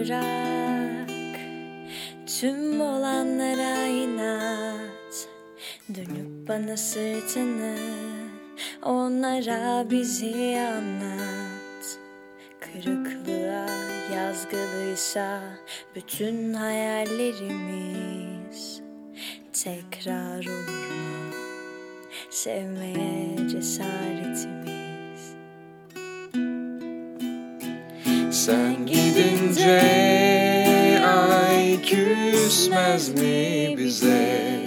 bırak. Tüm olanlara inat. Dönüp bana sırtını Onlara bizi anlat. Kırıklığa yazgılıysa Bütün hayallerimiz Tekrar olur mu? Sevmeye cesaretimiz. Sen gidince küsmez mi bize?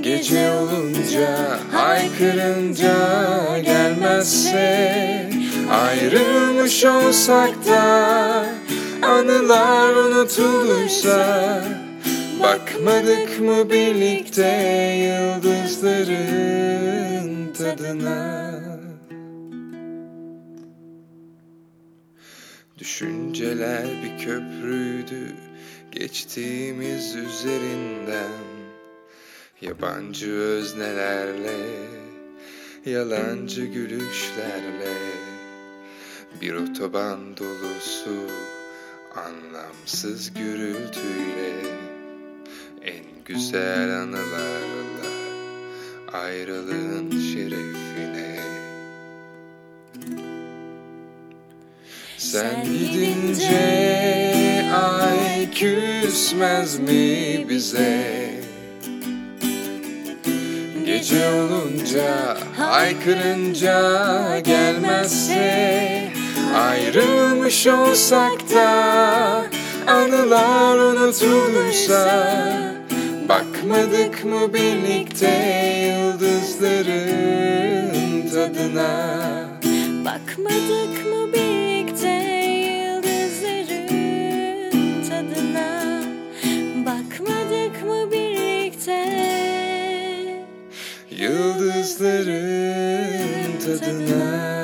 Gece olunca haykırınca gelmezse Ayrılmış olsak da anılar unutulduysa Bakmadık mı birlikte yıldızların tadına Düşünceler bir köprüydü geçtiğimiz üzerinden. Yabancı öznelerle, yalancı gülüşlerle. Bir otoban dolusu anlamsız gürültüyle. En güzel anılarla ayrılığın şerefine Sen gidince ay küsmez mi bize? Gece olunca haykırınca gelmezse Ayrılmış olsak da anılar unutulduysa Bakmadık mı birlikte yıldızların tadına Bakmadık Yıldızların tadına